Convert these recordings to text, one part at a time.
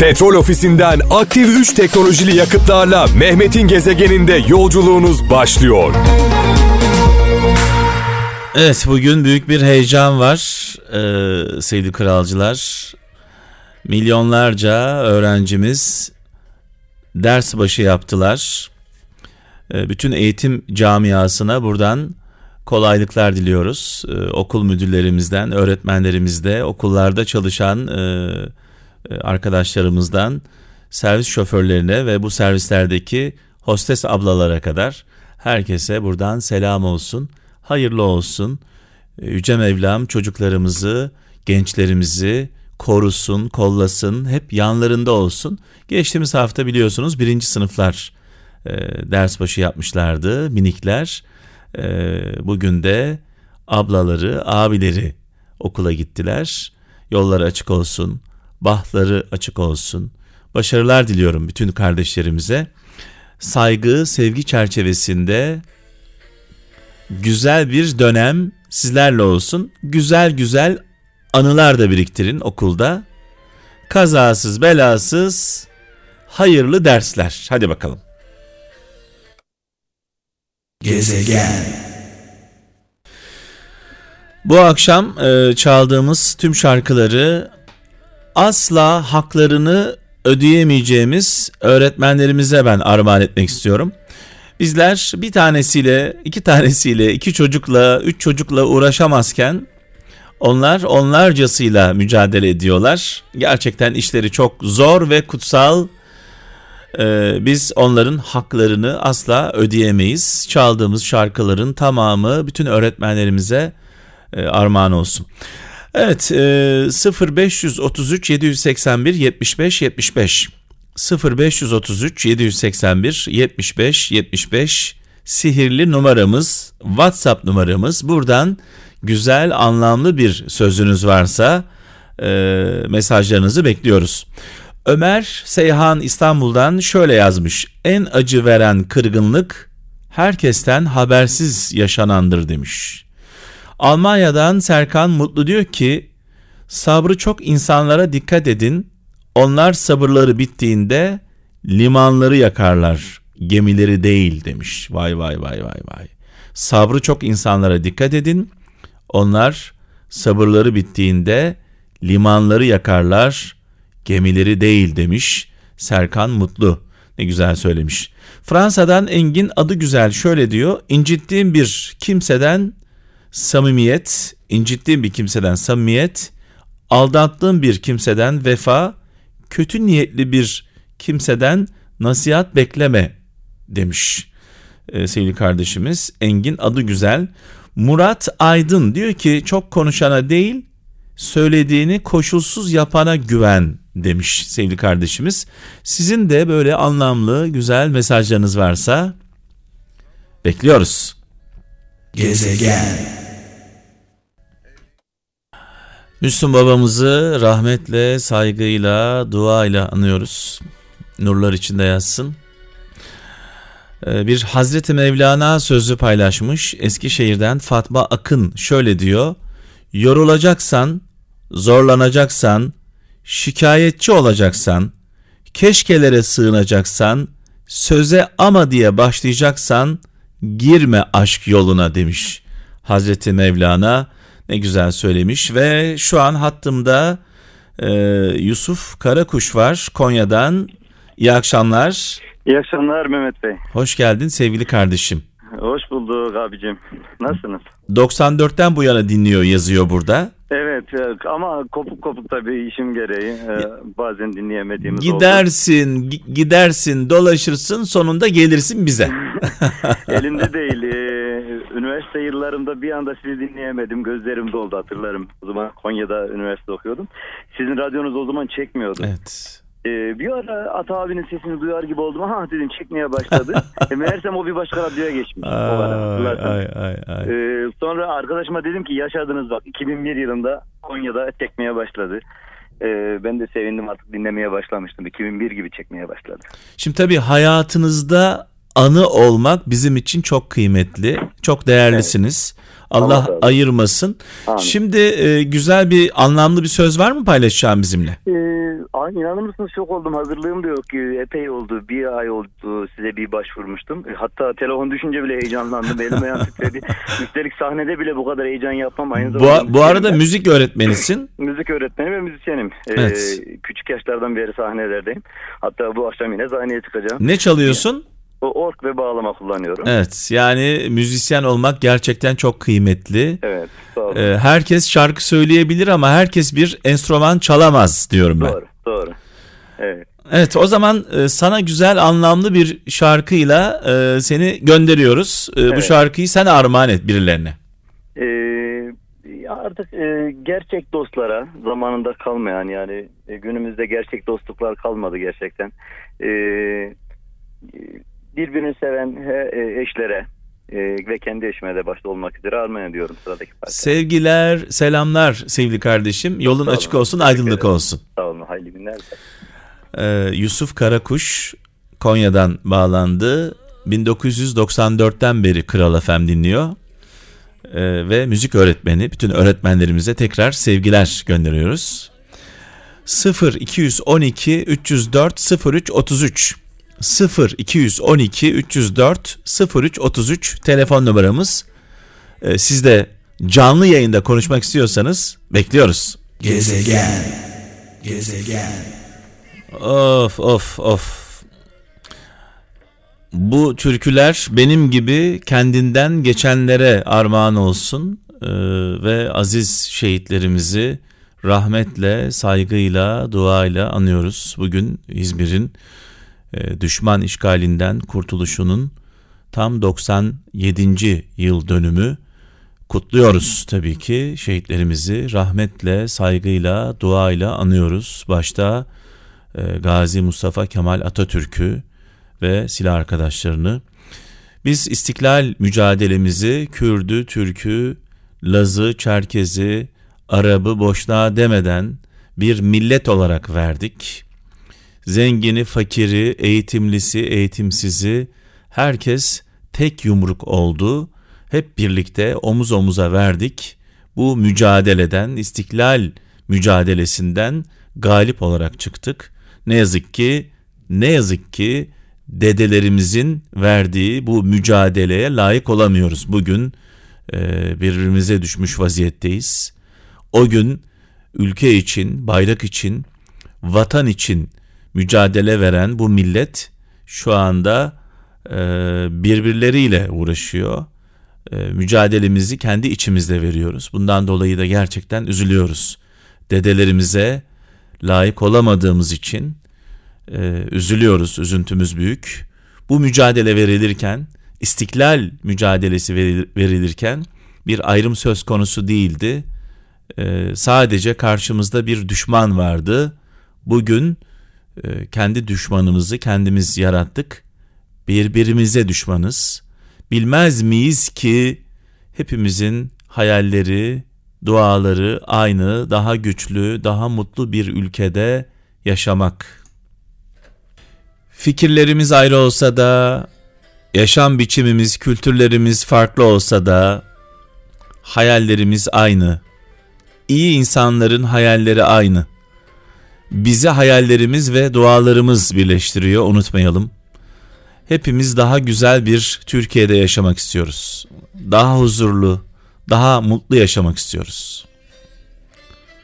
Petrol ofisinden aktif 3 teknolojili yakıtlarla Mehmet'in gezegeninde yolculuğunuz başlıyor. Evet bugün büyük bir heyecan var ee, sevgili kralcılar. Milyonlarca öğrencimiz ders başı yaptılar. Ee, bütün eğitim camiasına buradan kolaylıklar diliyoruz. Ee, okul müdürlerimizden, öğretmenlerimizde, okullarda çalışan e, arkadaşlarımızdan, servis şoförlerine ve bu servislerdeki hostes ablalara kadar herkese buradan selam olsun, hayırlı olsun. Ee, Yüce Mevlam çocuklarımızı, gençlerimizi korusun, kollasın, hep yanlarında olsun. Geçtiğimiz hafta biliyorsunuz birinci sınıflar e, ders başı yapmışlardı, minikler. E, bugün de ablaları, abileri okula gittiler. Yolları açık olsun, bahtları açık olsun. Başarılar diliyorum bütün kardeşlerimize. Saygı, sevgi çerçevesinde güzel bir dönem sizlerle olsun. Güzel güzel anılar da biriktirin okulda. Kazasız belasız hayırlı dersler. Hadi bakalım. Gezegen. Bu akşam e, çaldığımız tüm şarkıları asla haklarını ödeyemeyeceğimiz öğretmenlerimize ben armağan etmek istiyorum. Bizler bir tanesiyle, iki tanesiyle, iki çocukla, üç çocukla uğraşamazken onlar onlarcasıyla mücadele ediyorlar. Gerçekten işleri çok zor ve kutsal. Ee, biz onların haklarını asla ödeyemeyiz. Çaldığımız şarkıların tamamı bütün öğretmenlerimize e, armağan olsun. Evet e, 0533 781 75 75 0533 781 75 75 sihirli numaramız WhatsApp numaramız buradan güzel anlamlı bir sözünüz varsa e, mesajlarınızı bekliyoruz. Ömer Seyhan İstanbul'dan şöyle yazmış. En acı veren kırgınlık herkesten habersiz yaşanandır demiş. Almanya'dan Serkan Mutlu diyor ki sabrı çok insanlara dikkat edin. Onlar sabırları bittiğinde limanları yakarlar, gemileri değil demiş. Vay vay vay vay vay. Sabrı çok insanlara dikkat edin. Onlar sabırları bittiğinde limanları yakarlar, gemileri değil demiş Serkan Mutlu. Ne güzel söylemiş. Fransa'dan Engin adı güzel şöyle diyor. İncittiğim bir kimseden samimiyet, incittiğim bir kimseden samimiyet, aldattığım bir kimseden vefa, kötü niyetli bir kimseden nasihat bekleme demiş ee, sevgili kardeşimiz. Engin adı güzel. Murat Aydın diyor ki çok konuşana değil söylediğini koşulsuz yapana güven demiş sevgili kardeşimiz. Sizin de böyle anlamlı güzel mesajlarınız varsa bekliyoruz. Gezegen. Müslüm babamızı rahmetle, saygıyla, duayla anıyoruz. Nurlar içinde yatsın. Ee, Bir Hazreti Mevlana sözü paylaşmış. Eskişehir'den Fatma Akın şöyle diyor. Yorulacaksan, zorlanacaksan, şikayetçi olacaksan, keşkelere sığınacaksan, söze ama diye başlayacaksan girme aşk yoluna demiş Hazreti Mevlana. Ne güzel söylemiş ve şu an hattımda e, Yusuf Karakuş var Konya'dan. İyi akşamlar. İyi akşamlar Mehmet Bey. Hoş geldin sevgili kardeşim. Hoş bulduk abicim. Nasılsınız? 94'ten bu yana dinliyor yazıyor burada. Evet e, ama kopuk kopuk tabii işim gereği. e, Bazen dinleyemediğimiz oldu. Gidersin, gi- gidersin, dolaşırsın, sonunda gelirsin bize. Elimde değil. Üniversite yıllarımda bir anda sizi dinleyemedim. Gözlerim doldu hatırlarım. O zaman Konya'da üniversite okuyordum. Sizin radyonuz o zaman çekmiyordu. evet. E, bir ara Ata abinin sesini duyar gibi oldum. Ha dedim çekmeye başladı. e, meğersem o bir başka radyoya geçmiş. O ara, Ay, ay, ay, ay. Ee, sonra arkadaşıma dedim ki yaşadınız bak 2001 yılında Konya'da çekmeye başladı. Ee, ben de sevindim artık dinlemeye başlamıştım. 2001 gibi çekmeye başladı. Şimdi tabii hayatınızda anı olmak bizim için çok kıymetli. Çok değerlisiniz. Allah, Allah olsun. ayırmasın. Amin. Şimdi e, güzel bir anlamlı bir söz var mı paylaşacağım bizimle? Ee, ay, inanır mısınız şok oldum. Hazırlığım da yok. Ee, Epey oldu. Bir ay oldu size bir başvurmuştum. Ee, Hatta telefon düşünce bile heyecanlandım. Elim ayağım titredi. Üstelik sahnede bile bu kadar heyecan yapmam. Aynı Bu, zamanda bu arada müzisyenim. müzik öğretmenisin. müzik öğretmeni ve müzisyenim. Ee, Evet. Küçük yaşlardan beri sahnelerdeyim. Hatta bu akşam yine sahneye çıkacağım. Ne çalıyorsun? Ork ve bağlama kullanıyorum. Evet yani müzisyen olmak gerçekten çok kıymetli. Evet. Sağ olun. Ee, herkes şarkı söyleyebilir ama herkes bir enstrüman çalamaz diyorum ben. Doğru. Doğru. Evet. Evet o zaman e, sana güzel anlamlı bir şarkıyla e, seni gönderiyoruz. E, Bu Evet. şarkıyı sen armağan et birilerine. Ee, artık e, gerçek dostlara zamanında kalmayan yani günümüzde gerçek dostluklar kalmadı gerçekten. Ee, birbirini seven e, eşlere e, ve kendi eşime de başta olmak üzere armağan ediyorum sıradaki parça. Sevgiler, selamlar sevgili kardeşim. Yolun Sağ olun. açık olsun, Teşekkür aydınlık olsun. Sağ olun hayırlı günler. Ee, Yusuf Karakuş Konya'dan bağlandı. 1994'ten beri Kral FM dinliyor. Ee, ve müzik öğretmeni. Bütün öğretmenlerimize tekrar sevgiler gönderiyoruz. 0 212 304 03 33 0 212 304 03 33 telefon numaramız. Ee, siz de canlı yayında konuşmak istiyorsanız bekliyoruz. Gezegen. Gezegen. Of of of. Bu türküler benim gibi kendinden geçenlere armağan olsun Ee, ve aziz şehitlerimizi rahmetle, saygıyla, duayla anıyoruz. Bugün İzmir'in e, düşman işgalinden kurtuluşunun tam 97. yıl dönümü kutluyoruz tabii ki şehitlerimizi rahmetle, saygıyla, duayla anıyoruz. Başta e, Gazi Mustafa Kemal Atatürk'ü ve silah arkadaşlarını. Biz istiklal mücadelemizi Kürdü, Türk'ü, Laz'ı, Çerkez'i, Arap'ı, Boşnağı demeden bir millet olarak verdik. Zengini, fakiri, eğitimlisi, eğitimsizi herkes tek yumruk oldu. Hep birlikte omuz omuza verdik. Bu mücadeleden, istiklal mücadelesinden galip olarak çıktık. Ne yazık ki, ne yazık ki dedelerimizin verdiği bu mücadeleye layık olamıyoruz. Bugün e, birbirimize düşmüş vaziyetteyiz. O gün ülke için, bayrak için, vatan için mücadele veren bu millet şu anda e, birbirleriyle uğraşıyor. E, mücadelemizi kendi içimizde veriyoruz. Bundan dolayı da gerçekten üzülüyoruz. Dedelerimize layık olamadığımız için e, üzülüyoruz, üzüntümüz büyük. Bu mücadele verilirken, istiklal mücadelesi veril- verilirken bir ayrım söz konusu değildi. E, sadece karşımızda bir düşman vardı. Bugün e, kendi düşmanımızı kendimiz yarattık. Birbirimize düşmanız. Bilmez miyiz ki hepimizin hayalleri, duaları aynı, daha güçlü, daha mutlu bir ülkede yaşamak. Fikirlerimiz ayrı olsa da, yaşam biçimimiz, kültürlerimiz farklı olsa da hayallerimiz aynı. İyi insanların hayalleri aynı. Bizi hayallerimiz ve dualarımız birleştiriyor, unutmayalım. Hepimiz daha güzel bir Türkiye'de yaşamak istiyoruz. Daha huzurlu, daha mutlu yaşamak istiyoruz.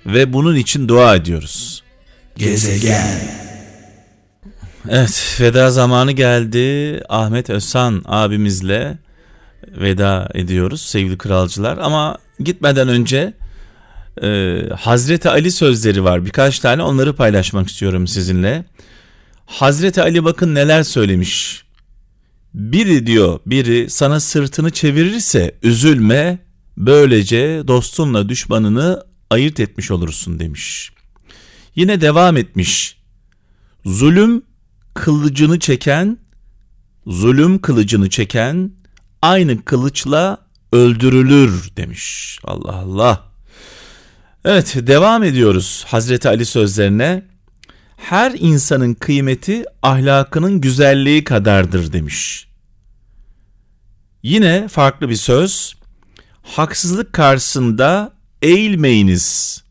Ve bunun için dua ediyoruz. Gezegen. Evet, veda zamanı geldi. Ahmet Özsan abimizle veda ediyoruz sevgili kralcılar. Ama gitmeden önce e, Hazreti Ali sözleri var. Birkaç tane onları paylaşmak istiyorum sizinle. Hazreti Ali bakın neler söylemiş. Biri diyor, biri sana sırtını çevirirse üzülme, böylece dostunla düşmanını ayırt etmiş olursun demiş. Yine devam etmiş. Zulüm kılıcını çeken, zulüm kılıcını çeken aynı kılıçla öldürülür demiş. Allah Allah. Evet devam ediyoruz Hazreti Ali sözlerine. Her insanın kıymeti ahlakının güzelliği kadardır demiş. Yine farklı bir söz. Haksızlık karşısında eğilmeyiniz.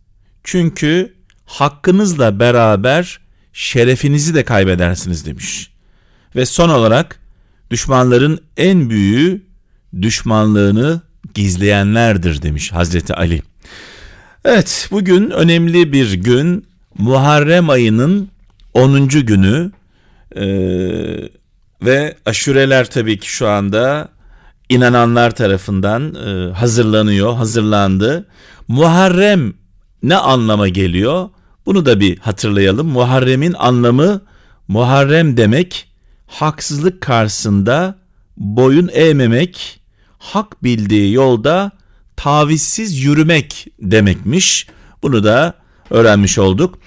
Çünkü hakkınızla beraber şerefinizi de kaybedersiniz demiş. Ve son olarak düşmanların en büyüğü düşmanlığını gizleyenlerdir demiş Hazreti Ali. Evet bugün önemli bir gün Muharrem ayının 10. günü ee, ve aşureler tabii ki şu anda inananlar tarafından e, hazırlanıyor, hazırlandı. Muharrem ne anlama geliyor? Bunu da bir hatırlayalım. Muharrem'in anlamı Muharrem demek haksızlık karşısında boyun eğmemek, hak bildiği yolda tavizsiz yürümek demekmiş. Bunu da öğrenmiş olduk.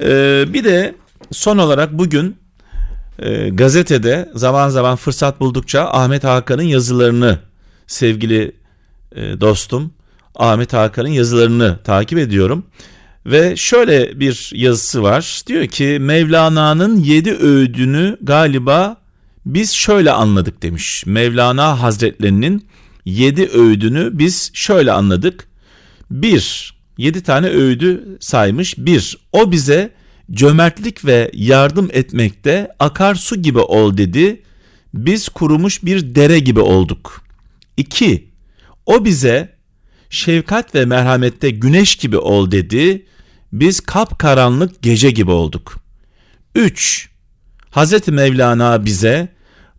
Ee, bir de son olarak bugün e, gazetede zaman zaman fırsat buldukça Ahmet Hakan'ın yazılarını sevgili e, dostum Ahmet Hakan'ın yazılarını takip ediyorum. Ve şöyle bir yazısı var. Diyor ki Mevlana'nın yedi öğüdünü galiba biz şöyle anladık demiş. Mevlana Hazretlerinin yedi öğüdünü biz şöyle anladık. Bir, yedi tane öğüdü saymış. Bir, o bize cömertlik ve yardım etmekte akarsu gibi ol dedi. Biz kurumuş bir dere gibi olduk. İki, o bize şefkat ve merhamette güneş gibi ol dedi. Biz kapkaranlık gece gibi olduk. 3. Hazreti Mevlana bize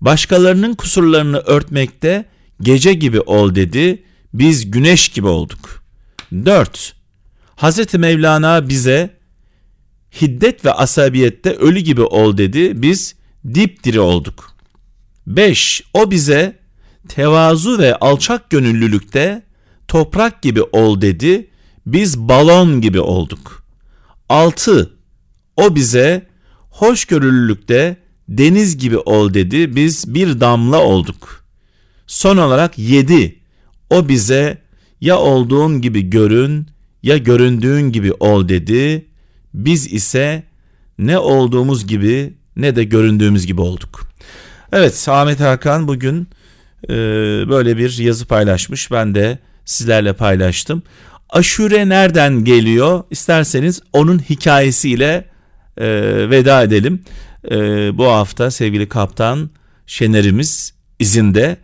başkalarının kusurlarını örtmekte gece gibi ol dedi. Biz güneş gibi olduk. 4. Hazreti Mevlana bize hiddet ve asabiyette ölü gibi ol dedi. Biz dipdiri olduk. 5. O bize tevazu ve alçak gönüllülükte toprak gibi ol dedi. Biz balon gibi olduk. 6. O bize hoşgörülülükte deniz gibi ol dedi. Biz bir damla olduk. Son olarak 7. O bize ya olduğun gibi görün ya göründüğün gibi ol dedi. Biz ise ne olduğumuz gibi ne de göründüğümüz gibi olduk. Evet Ahmet Hakan bugün e, böyle bir yazı paylaşmış. Ben de sizlerle paylaştım. Aşure nereden geliyor? İsterseniz onun hikayesiyle e, veda edelim. E, bu hafta sevgili kaptan Şener'imiz izinde.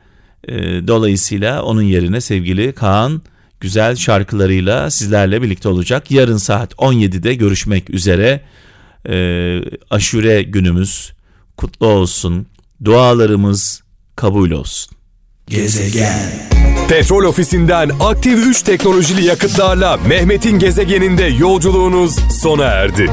E, dolayısıyla onun yerine sevgili Kaan güzel şarkılarıyla sizlerle birlikte olacak. Yarın saat 17'de görüşmek üzere. E, aşure günümüz kutlu olsun. Dualarımız kabul olsun. Gezegen. Petrol ofisinden aktif 3 teknolojili yakıtlarla Mehmet'in gezegeninde yolculuğunuz sona erdi.